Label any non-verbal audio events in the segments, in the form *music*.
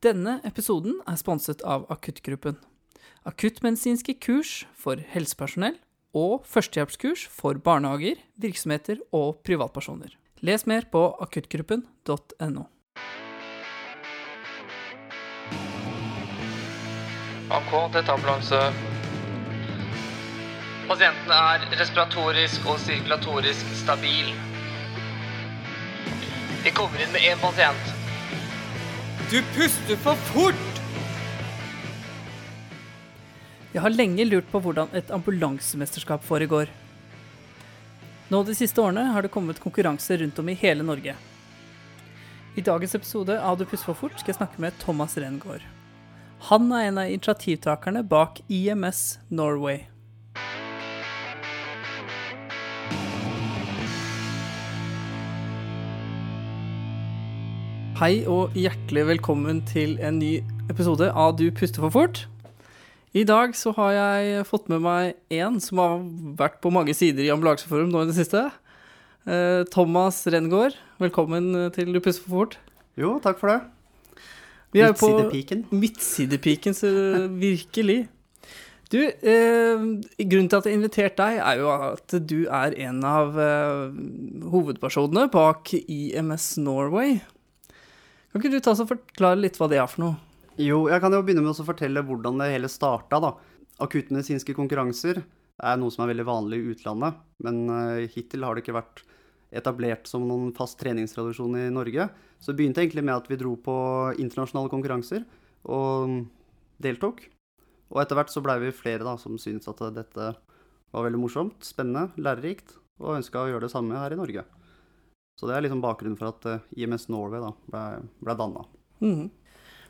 Denne episoden er sponset av Akuttgruppen. Akuttmedisinske kurs for helsepersonell og førstehjelpskurs for barnehager, virksomheter og privatpersoner. Les mer på akuttgruppen.no. AK, dette ambulanse. Pasienten er respiratorisk og sirkulatorisk stabil. Vi kommer inn med én pasient. Du puster for fort! Jeg har lenge lurt på hvordan et ambulansemesterskap foregår. Nå de siste årene har det kommet konkurranser rundt om i hele Norge. I dagens episode av Du puster for fort skal jeg snakke med Thomas Rengård. Han er en av initiativtakerne bak IMS Norway. Hei og hjertelig velkommen til en ny episode av Du puster for fort. I dag så har jeg fått med meg en som har vært på mange sider i Ambulanseforum nå i det siste. Eh, Thomas Rengård, velkommen til Du puster for fort. Jo, takk for det. Vi er på Midtsidepiken. Midtsidepiken, så virkelig. Du, eh, grunnen til at jeg har invitert deg, er jo at du er en av eh, hovedpersonene bak IMS Norway. Kan ikke du ta og forklare litt hva det er for noe? Jo, jeg kan jo begynne med å fortelle hvordan det hele starta, da. Akuttmedisinske konkurranser er noe som er veldig vanlig i utlandet, men eh, hittil har det ikke vært etablert som noen fast treningstradisjon i Norge. Så det begynte egentlig med at vi dro på internasjonale konkurranser og deltok. Og etter hvert så blei vi flere da, som syntes at dette var veldig morsomt, spennende, lærerikt, og ønska å gjøre det samme her i Norge. Så det er liksom bakgrunnen for at eh, IMS Norway da ble, ble danna. Mm.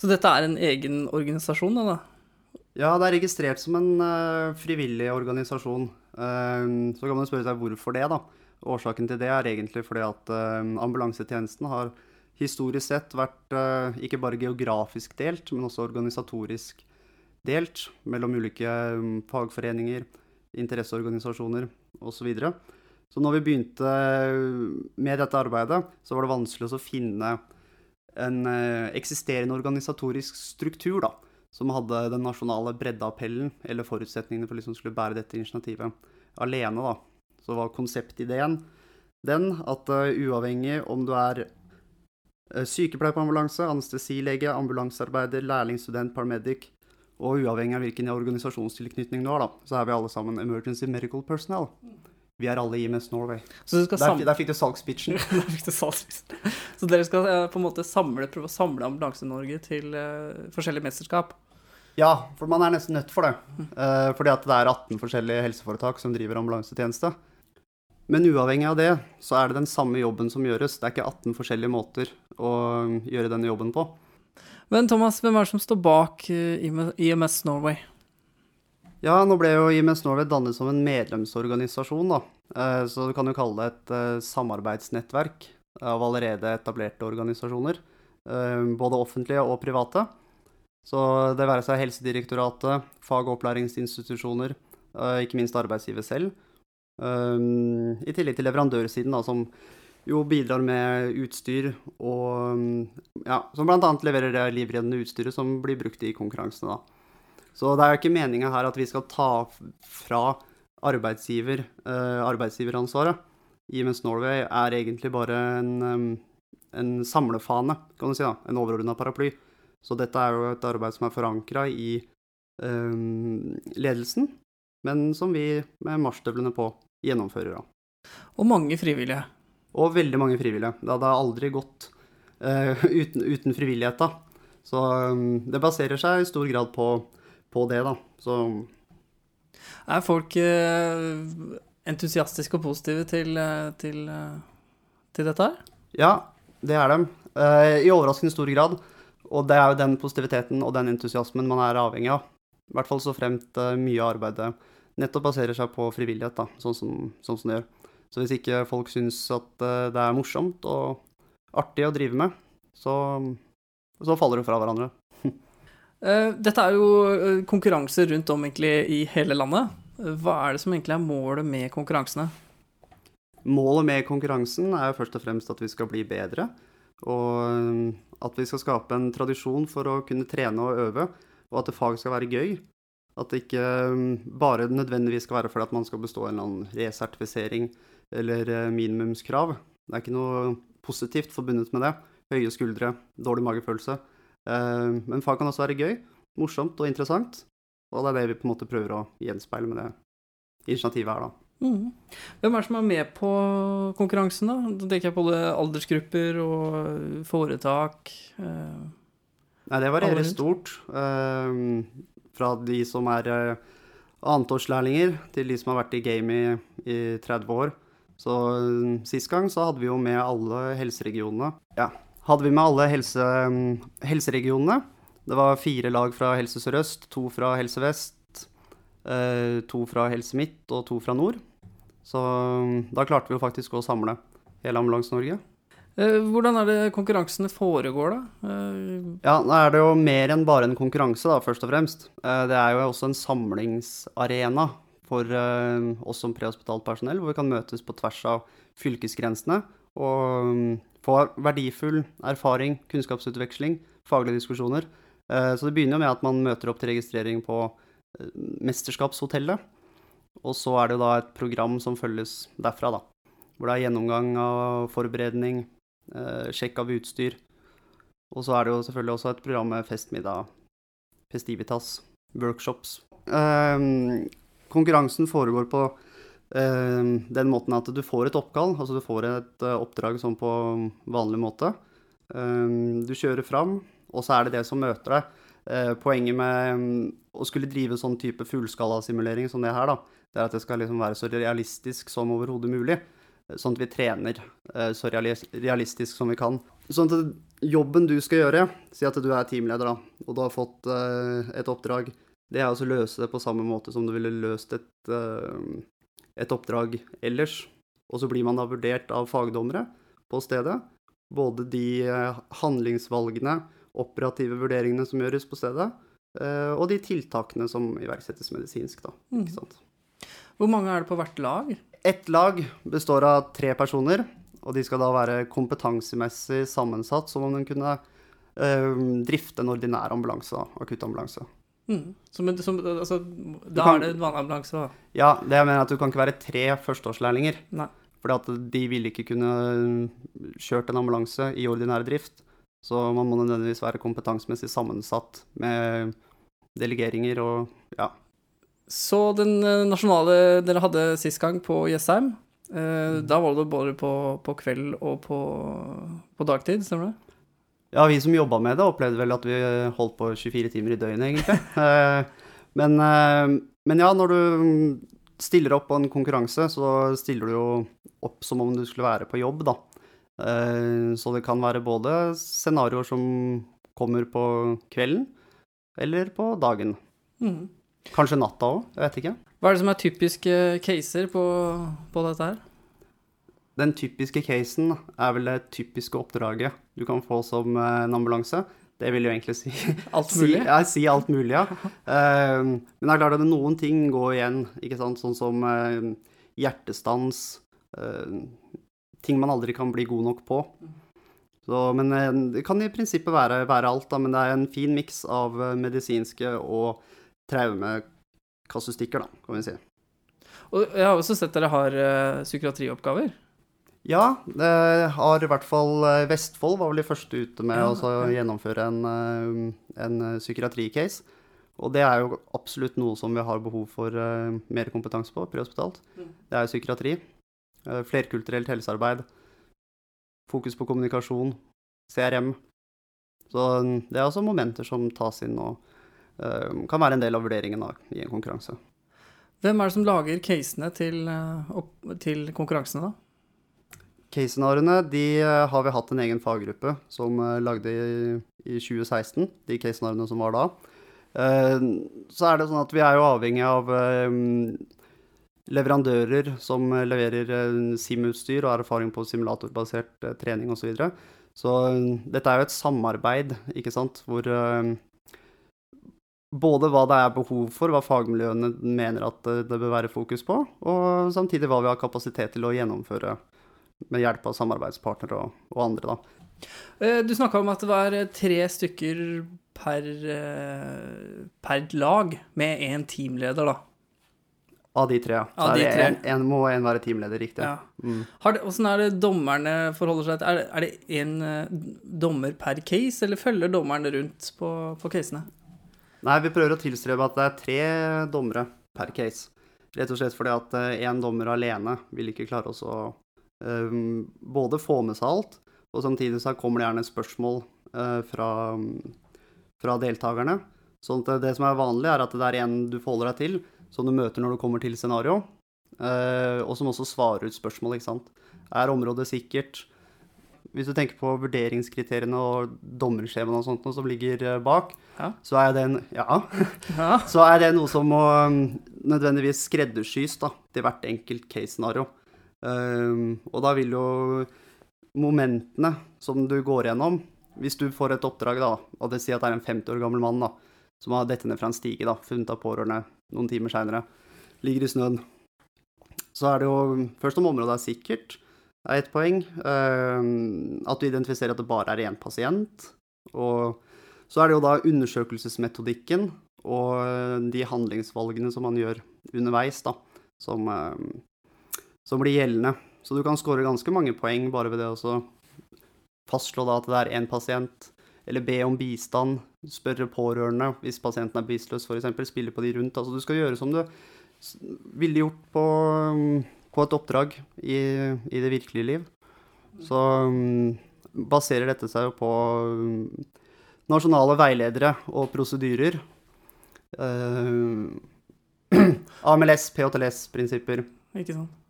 Så dette er en egen organisasjon, da? da? Ja, det er registrert som en uh, frivillig organisasjon. Uh, så kan man spørre seg hvorfor det, da. Årsaken til det er egentlig fordi at uh, ambulansetjenesten har historisk sett vært ikke bare geografisk delt, men også organisatorisk delt mellom ulike mm, fagforeninger, interesseorganisasjoner osv. Så, videre. Så når vi begynte med dette arbeidet, så var det vanskelig å finne en eh, eksisterende organisatorisk struktur da, som hadde den nasjonale breddeappellen, eller forutsetningene for liksom skulle bære dette initiativet alene. da. Så var konseptideen den at uh, uavhengig om du er sykepleier på ambulanse, anestesilege, ambulansearbeider, lærlingsstudent, paramedic, og uavhengig av hvilken organisasjonstilknytning du har, da, så er vi alle sammen emergency medical personnel. Vi er alle IMS Norway. Så, du skal Der, der fikk du salgspitchen. *laughs* Der fikk du salgspitchen. Så dere skal eh, på en måte samle, prøve å samle Ambulanse-Norge til uh, forskjellige mesterskap? Ja, for man er nesten nødt for det. Uh, fordi at det er 18 forskjellige helseforetak som driver ambulansetjeneste. Men uavhengig av det, så er det den samme jobben som gjøres. Det er ikke 18 forskjellige måter å gjøre denne jobben på. Men Thomas, hvem er det som står bak eh, IMS Norway? Ja, nå ble jo IMS Norway dannet som en medlemsorganisasjon, da. Eh, Så du kan jo kalle det et eh, samarbeidsnettverk av allerede etablerte organisasjoner. eh, Både offentlige og private. Så det være seg Helsedirektoratet, fag- og opplæringsinstitusjoner, ikke minst arbeidsgiver selv. I tillegg til leverandørsiden, da, som jo bidrar med utstyr og ja, som bl.a. leverer det livreddende utstyret som blir brukt i konkurransene. da. Så det er jo ikke meninga her at vi skal ta fra arbeidsgiver eh, arbeidsgiveransvaret. IMS Norway er egentlig bare en, em, en samlefane, kan du si. da, En overordna paraply. Så dette er jo et arbeid som er forankra i em, ledelsen, men som vi med marsjstøvlene på gjennomfører. da. Og mange frivillige. Og veldig mange frivillige. Det hadde aldri gått eh, uten, uten frivillighet, da. Så um, det baserer seg i stor grad på, på det, da. Så Er folk eh, entusiastiske og positive til, eh, til, eh, til dette her? Ja, det er de. I overraskende stor grad. Og det er jo den positiviteten og den entusiasmen man er avhengig av. I hvert fall så fremt mye av arbeidet nettopp baserer seg på frivillighet, da, sånn som, sånn som det gjør. Så hvis ikke folk syns at det er morsomt og artig å drive med, så, så faller det fra hverandre. Eh, Dette er jo eh, konkurranser rundt om egentlig i hele landet. Hva er det som egentlig er målet med konkurransene? Målet med konkurransen er jo først og fremst at vi skal bli bedre. Og eh, at vi skal skape en tradisjon for å kunne trene og øve, og at det fag skal være gøy. At det ikke bare nødvendigvis skal være fordi at man skal bestå en eller annen resertifisering eller minimumskrav. Det er ikke noe positivt forbundet med det. Høye skuldre, dårlig magefølelse. Eh, Men fag kan også være gøy, morsomt og interessant. Og det er det vi på en måte prøver å gjenspeile med det initiativet her, da. Mm. Hvem er det som er med på konkurransen, da? Da tenker jeg på både aldersgrupper og foretak. eh, Nei, det varierer stort. eh, fra de som er eh, annetårslærlinger, til de som har vært i gamet i, i 30 år. Så eh, sist gang så hadde vi jo med alle helseregionene. Ja, hadde vi med alle helse, mm, helseregionene. Det var fire lag fra Helse Sør-Øst, to fra Helse Vest, eh, to fra Helse Midt og to fra Nord. Så mm, da klarte vi jo faktisk å samle hele Ambulanse-Norge. eh, hvordan er det konkurransene foregår, da? Eh, Ja, nå er det jo mer enn bare en konkurranse, da, først og fremst. Det er jo også en samlingsarena for oss som prehospitalt personell, hvor vi kan møtes på tvers av fylkesgrensene og få verdifull erfaring, kunnskapsutveksling, faglige diskusjoner. Eh, Så det begynner jo med at man møter opp til registrering på eh, Mesterskapshotellet. Og så er det jo da et program som følges derfra, da. Hvor det er gjennomgang av forberedning, eh, sjekk av utstyr, og så er det jo selvfølgelig også et program med festmiddag, festivitas, workshops. Konkurransen foregår på den måten at du får et oppkall, altså du får et eh, oppdrag sånn på vanlig måte. Ehm, du kjører fram, og så er det det som møter deg. Eh, poenget med mm, å skulle drive sånn type fullskalasimulering som det her, da, det er at det skal liksom være så realistisk som overhodet mulig. Sånn at vi trener eh, så realistisk som vi kan. Sånn at jobben du skal gjøre, si at du er teamleder da, og du har fått et oppdrag, det er å løse det på samme måte som du ville løst et, et oppdrag ellers. Og så blir man da vurdert av fagdommere på stedet. Både de eh, handlingsvalgene, operative vurderingene som gjøres på stedet, eh, og de tiltakene som iverksettes medisinsk, da. Mm. Ikke sant? Hvor mange er det på hvert lag? Ett lag består av tre personer, og de skal da være kompetansemessig sammensatt, som om de kunne eh, drifte en ordinær ambulanse, akuttambulanse. Mhm. Som, som, altså, da kan- er det en vannambulanse da. Ja, det jeg mener at du kan ikke være tre førsteårslærlinger, For de ville ikke kunne kjørt en ambulanse i ordinær drift, så man må nødvendigvis være kompetansemessig sammensatt med delegeringer og ja. Så den eh, nasjonale dere hadde sist gang på Jessheim, eh, da var det både på, på kveld og på, på dagtid, stemmer det? Ja, vi som jobba med det, opplevde vel at vi holdt på 24 timer i døgnet, egentlig. *laughs* Eh, men, eh, men ja, når du stiller opp på en konkurranse, så stiller du jo opp som om du skulle være på jobb, da. Eh, Så det kan være både scenarioer som kommer på kvelden, eller på dagen. Mm. Kanskje natta òg, jeg vet ikke. Hva er det som er typiske caser på, på dette her? Den typiske casen er vel det typiske oppdraget du kan få som eh, en ambulanse. Det vil jo egentlig si *laughs* Alt Si, mulig? ja, si alt mulig, ja. *laughs* Eh, men det er klart at noen ting går igjen, ikke sant? sånn som eh, hjertestans, eh, ting man aldri kan bli god nok på. Så, men det kan i prinsippet være, være alt, da, men det er en fin miks av eh, medisinske og traumekasustikker, da, kan vi si. Og jeg har også sett dere har eh, psykiatrioppgaver. Ja, det har i hvert fall eh, Vestfold var vel de første ute med Ja, å ja. gjennomføre en, eh, en eh, psykiatricase. Og det er jo absolutt noe som vi har behov for mer kompetanse på prehospitalt. Mm. Det er jo psykiatri. Flerkulturelt helsearbeid. Fokus på kommunikasjon. CRM. Så mm, det er også momenter som tas inn og kan være en del av vurderingen da, i en konkurranse. Hvem er det som lager casene til, til konkurransene, da? Case-scenarioene de eh, har vi hatt en egen faggruppe som eh, lagde i, i 2016, de case-scenarioene som var da. Eh, så er det sånn at vi er jo avhengig av leverandører som leverer SIM-utstyr og erfaring på simulatorbasert trening osv. Så, så dette er jo et samarbeid, ikke sant, hvor både hva det er behov for, hva fagmiljøene mener at det bør være fokus på, og samtidig hva vi har kapasitet til å gjennomføre med hjelp av samarbeidspartnere og, og andre. Da. Eh, Du snakka om at det var eh, tre stykker per, eh, per lag, med én teamleder, da. Av de tre, ja. Så de tre. en, en må en være teamleder, riktig. Ja. Mm. Har det, hvordan er det dommerne forholder seg til Er det, er det én dommer per case, eller følger dommerne rundt på, på casene? Nei, vi prøver å tilstrebe at det er tre dommere per case. Rett og slett fordi at én dommer alene vil ikke klare oss å både få med seg alt, og samtidig så kommer det gjerne spørsmål eh, fra, fra deltakerne. Sånn at det som er vanlig, er at det er en du forholder deg til, som du møter når du kommer til scenario, eh, og som også svarer ut spørsmål, ikke sant. Er området sikkert? Hvis du tenker på vurderingskriteriene og dommerskjemaene og sånt som ligger eh, bak, Ja. så er det en Ja. *laughs* Ja. Så er det noe som må nødvendigvis skreddersys da, til hvert enkelt case-scenario. Um, og da vil jo momentene som du går gjennom Hvis du får et oppdrag, da, og det sier at det er en 50 år gammel mann da, som har dette ned fra en stige, da, funnet av pårørende noen timer seinere, ligger i snøen, så er det jo først om området er sikkert, er ett poeng. Um, at du identifiserer at det bare er én pasient. Og så er det jo da undersøkelsesmetodikken og de handlingsvalgene som man gjør underveis, da, som, eh, som blir gjeldende. Så du kan score ganske mange poeng bare ved det å fastslå at det er én pasient, eller be om bistand, spørre pårørende hvis pasienten er bevisstløs f.eks., spille på de rundt. Altså du skal gjøre som du ville gjort på, mm, på et oppdrag i, i det virkelige liv. Så mm, baserer dette seg jo på mm, nasjonale veiledere og prosedyrer. *clears throat* Uh, AMLS, PHTLS-prinsipper. Ikke sant.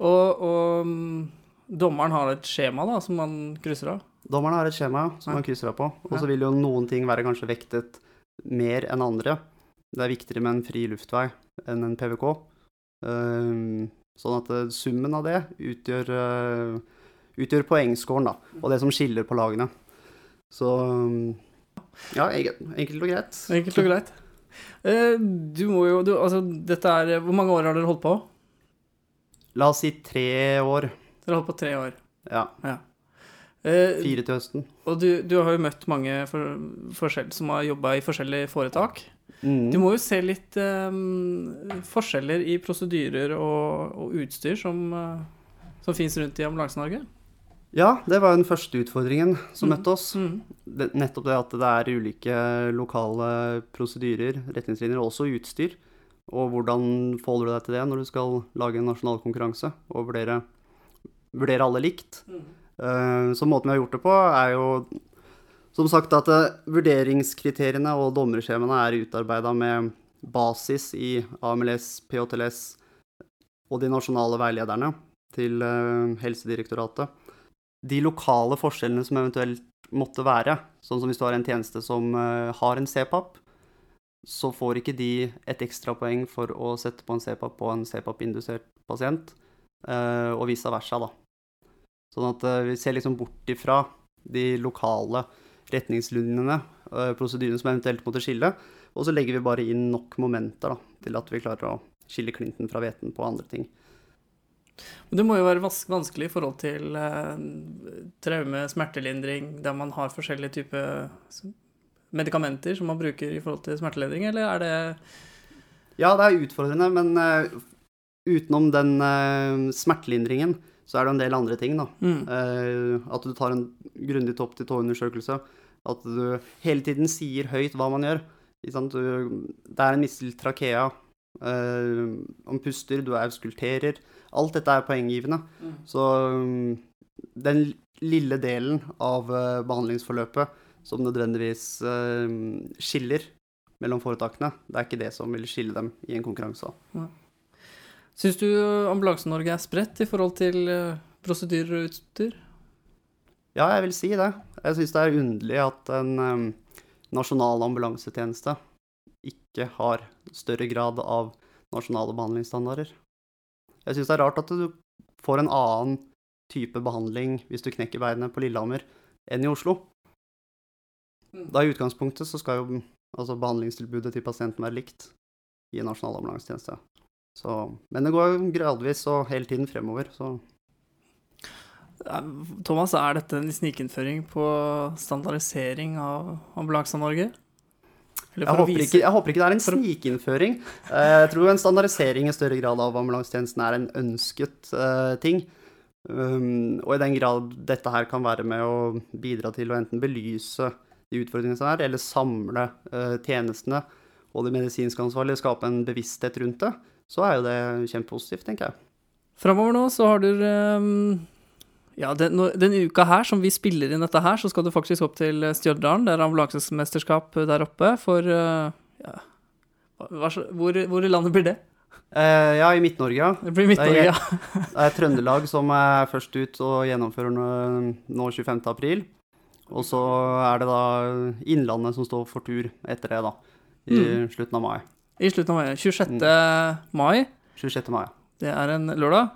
Og, og mm, dommeren har et skjema da, som man krysser av. Dommeren har et skjema som Ja. man krysser av på, og så vil jo noen ting være kanskje vektet mer enn andre. Det er viktigere med en fri luftvei enn en PVK. Eh, sånn at eh, summen av det utgjør, eh, utgjør poengscoren, da, og det som skiller på lagene. Så mm, ja, enkelt og greit. Enkelt og greit. Eh, Du må jo du, Altså, dette er Hvor mange år har dere holdt på? La oss si tre år. Dere har holdt på tre år. Ja, Eh, fire til høsten. Og du, du har jo møtt mange for, forskjell, som har jobba i forskjellige foretak. Mm. Du må jo se litt eh, forskjeller i prosedyrer og, og utstyr som, uh, som fins rundt i Ambulanse-Norge. Ja, det var den første utfordringen som Mm. møtte oss. Mm. det, nettopp det at det er ulike lokale prosedyrer, retningslinjer og også utstyr. Og hvordan forholder du deg til det når du skal lage en nasjonal konkurranse og vurdere, vurdere alle likt? Eh, så måten vi har gjort det på, er jo som sagt at eh, vurderingskriteriene og dommerskjemaene er utarbeida med basis i AMLS, PHTLS og de nasjonale veilederne til eh, Helsedirektoratet. De lokale forskjellene som eventuelt måtte være, sånn som hvis du har en tjeneste som har en CPAP, så får ikke de et ekstrapoeng for å sette på en CPAP på en CPAP-indusert pasient, eh, og vice versa, da. Sånn at eh, vi ser liksom bort ifra de lokale retningslinjene, eh, prosedyrene som eventuelt måtte skille, og så legger vi bare inn nok momenter da, til at vi klarer å skille klinten fra hveten på andre ting. Det må jo være vanskelig i forhold til eh, traume, smertelindring, der man har forskjellige typer medikamenter som man bruker i forhold til smertelindring, eller er det Ja, det er utfordrende, men uh, utenom den uh, smertelindringen, så er det en del andre ting, da. mm. Uh, at du tar en grundig topp-til-tå-undersøkelse. At du hele tiden sier høyt hva man gjør. Du, det er en mistet trakea. Eh, om puster, du auskulterer. Alt dette er poenggivende. Mm. Så um, den lille delen av uh, behandlingsforløpet som nødvendigvis eh, skiller mellom foretakene, det er ikke det som vil skille dem i en konkurranse. Syns du Ambulanse-Norge er spredt i forhold til eh, prosedyrer og utstyr? Ja, jeg vil si det. Jeg syns det er underlig at en em, nasjonal ambulansetjeneste ikke har større grad av nasjonale behandlingsstandarder. Jeg syns det er rart at du får en annen type behandling hvis du knekker beinet på Lillehammer enn i Oslo. Da i utgangspunktet så skal jo altså behandlingstilbudet til pasienten være likt i nasjonal ambulansetjeneste. Så, men det går jo gradvis og hele tiden fremover, så Thomas, er dette en snikinnføring på standardisering av ambulanse Norge? Jeg håper, ikke, jeg håper ikke det er en snikinnføring. Eh, Jeg tror en standardisering i større grad av ambulansetjenesten er en ønsket eh, ting. Um, og i den grad dette her kan være med å bidra til å enten belyse de utfordringene som er, eller samle eh, tjenestene og de medisinske ansvarlige, skape en bevissthet rundt det, så er jo det kjempepositivt, tenker jeg. Framover nå så har du ehm, Ja, den, denne uka her som vi spiller inn dette her, så skal du faktisk opp til Stjørdal. Det er ambulansemesterskap der oppe for eh, ja, hvor, hvor i landet blir det? Eh, ja, i Midt-Norge, ja. Det blir Midt-Norge, ja. Det er Trøndelag som er først ut og gjennomfører nå, nå 25. Og så er det da Innlandet som står for tur etter det, da. I Mm. slutten av mai. I slutten av mai. 26. Mm. mai. 26. mai. Det er en lørdag.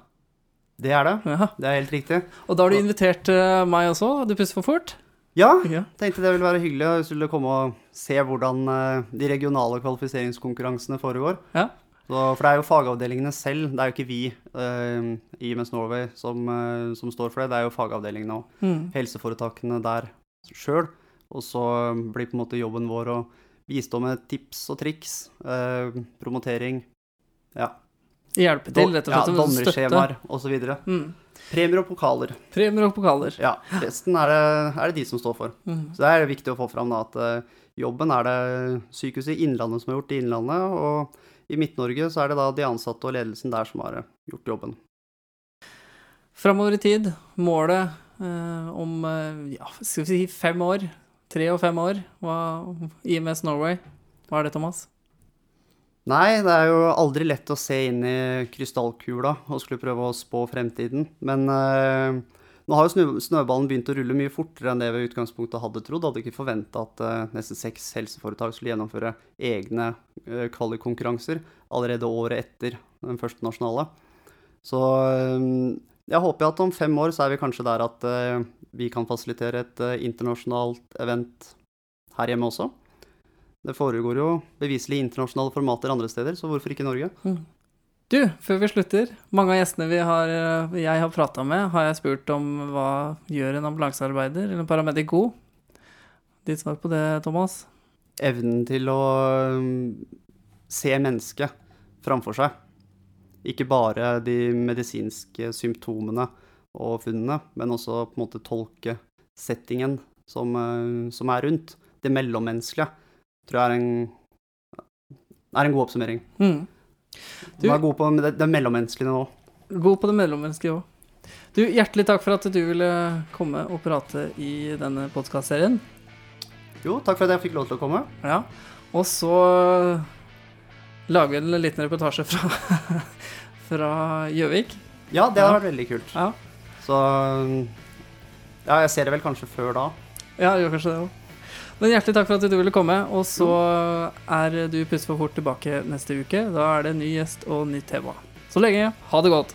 Det er det. Ja. Det er helt riktig. Og da har du invitert eh, meg også. Du puster for fort. Ja, tenkte det ville være hyggelig hvis du ville komme og se hvordan eh, de regionale kvalifiseringskonkurransene foregår. Ja. Så, for det er jo fagavdelingene selv, det er jo ikke vi uh, i IMS Norway som, uh, som står for det, det er jo fagavdelingene og Mm. helseforetakene der sjøl. Og så blir på en måte jobben vår å bistå med tips og triks, eh, promotering, ja. Hjelpe til, rett og slett. Ja, støtte. Dommerskjemaer osv. Mm. Premier og pokaler. Premier og pokaler. Ja, resten er det, er det de som står for. Mm. Så det er viktig å få fram da, at eh, jobben er det Sykehuset i Innlandet som har gjort i Innlandet, og i Midt-Norge så er det da de ansatte og ledelsen der som har eh, gjort jobben. Framover i tid, målet om eh, ja, skal vi si fem år, tre og fem år, hva, IMS Norway, hva er det, Thomas? Nei, det er jo aldri lett å se inn i krystallkula og skulle prøve å spå fremtiden. Men eh, nå har jo snø, snøballen begynt å rulle mye fortere enn det vi i utgangspunktet hadde trodd. Hadde ikke forventa at eh, nesten seks helseforetak skulle gjennomføre egne eh, kvalikkonkurranser allerede året etter den første nasjonale. Så eh, jeg håper at om fem år så er vi kanskje der at uh, vi kan fasilitere et uh, internasjonalt event her hjemme også. Det foregår jo beviselig internasjonale formater andre steder, så hvorfor ikke Norge? Du, før vi slutter, mange av gjestene vi har, eh, jeg har prata med, har jeg spurt om hva gjør en ambulansearbeider eller en paramedic god? Ditt svar på det, Thomas? Evnen til å um, se mennesket framfor seg. Ikke bare de medisinske symptomene og funnene, men også på en måte tolke settingen som, eh, som er rundt. Det mellommenneskelige tror jeg er en, er en god oppsummering. Mm. Du- Du er god på det, det mellommenneskelige nå. God på det mellommenneskelige òg. Du, hjertelig takk for at du ville komme og prate i denne podkastserien. Jo, takk for at jeg fikk lov til å komme. Ja. Og så lager en liten reportasje fra *laughs* fra Gjøvik. Ja, det har vært veldig kult. Ja. Så ja, jeg ser det vel kanskje før da. Ja, gjør kanskje det òg. Men hjertelig takk for at du ville komme. Og så er du Puss for fort tilbake neste uke. Da er det ny gjest og nytt tema. Så lenge. Ha det godt.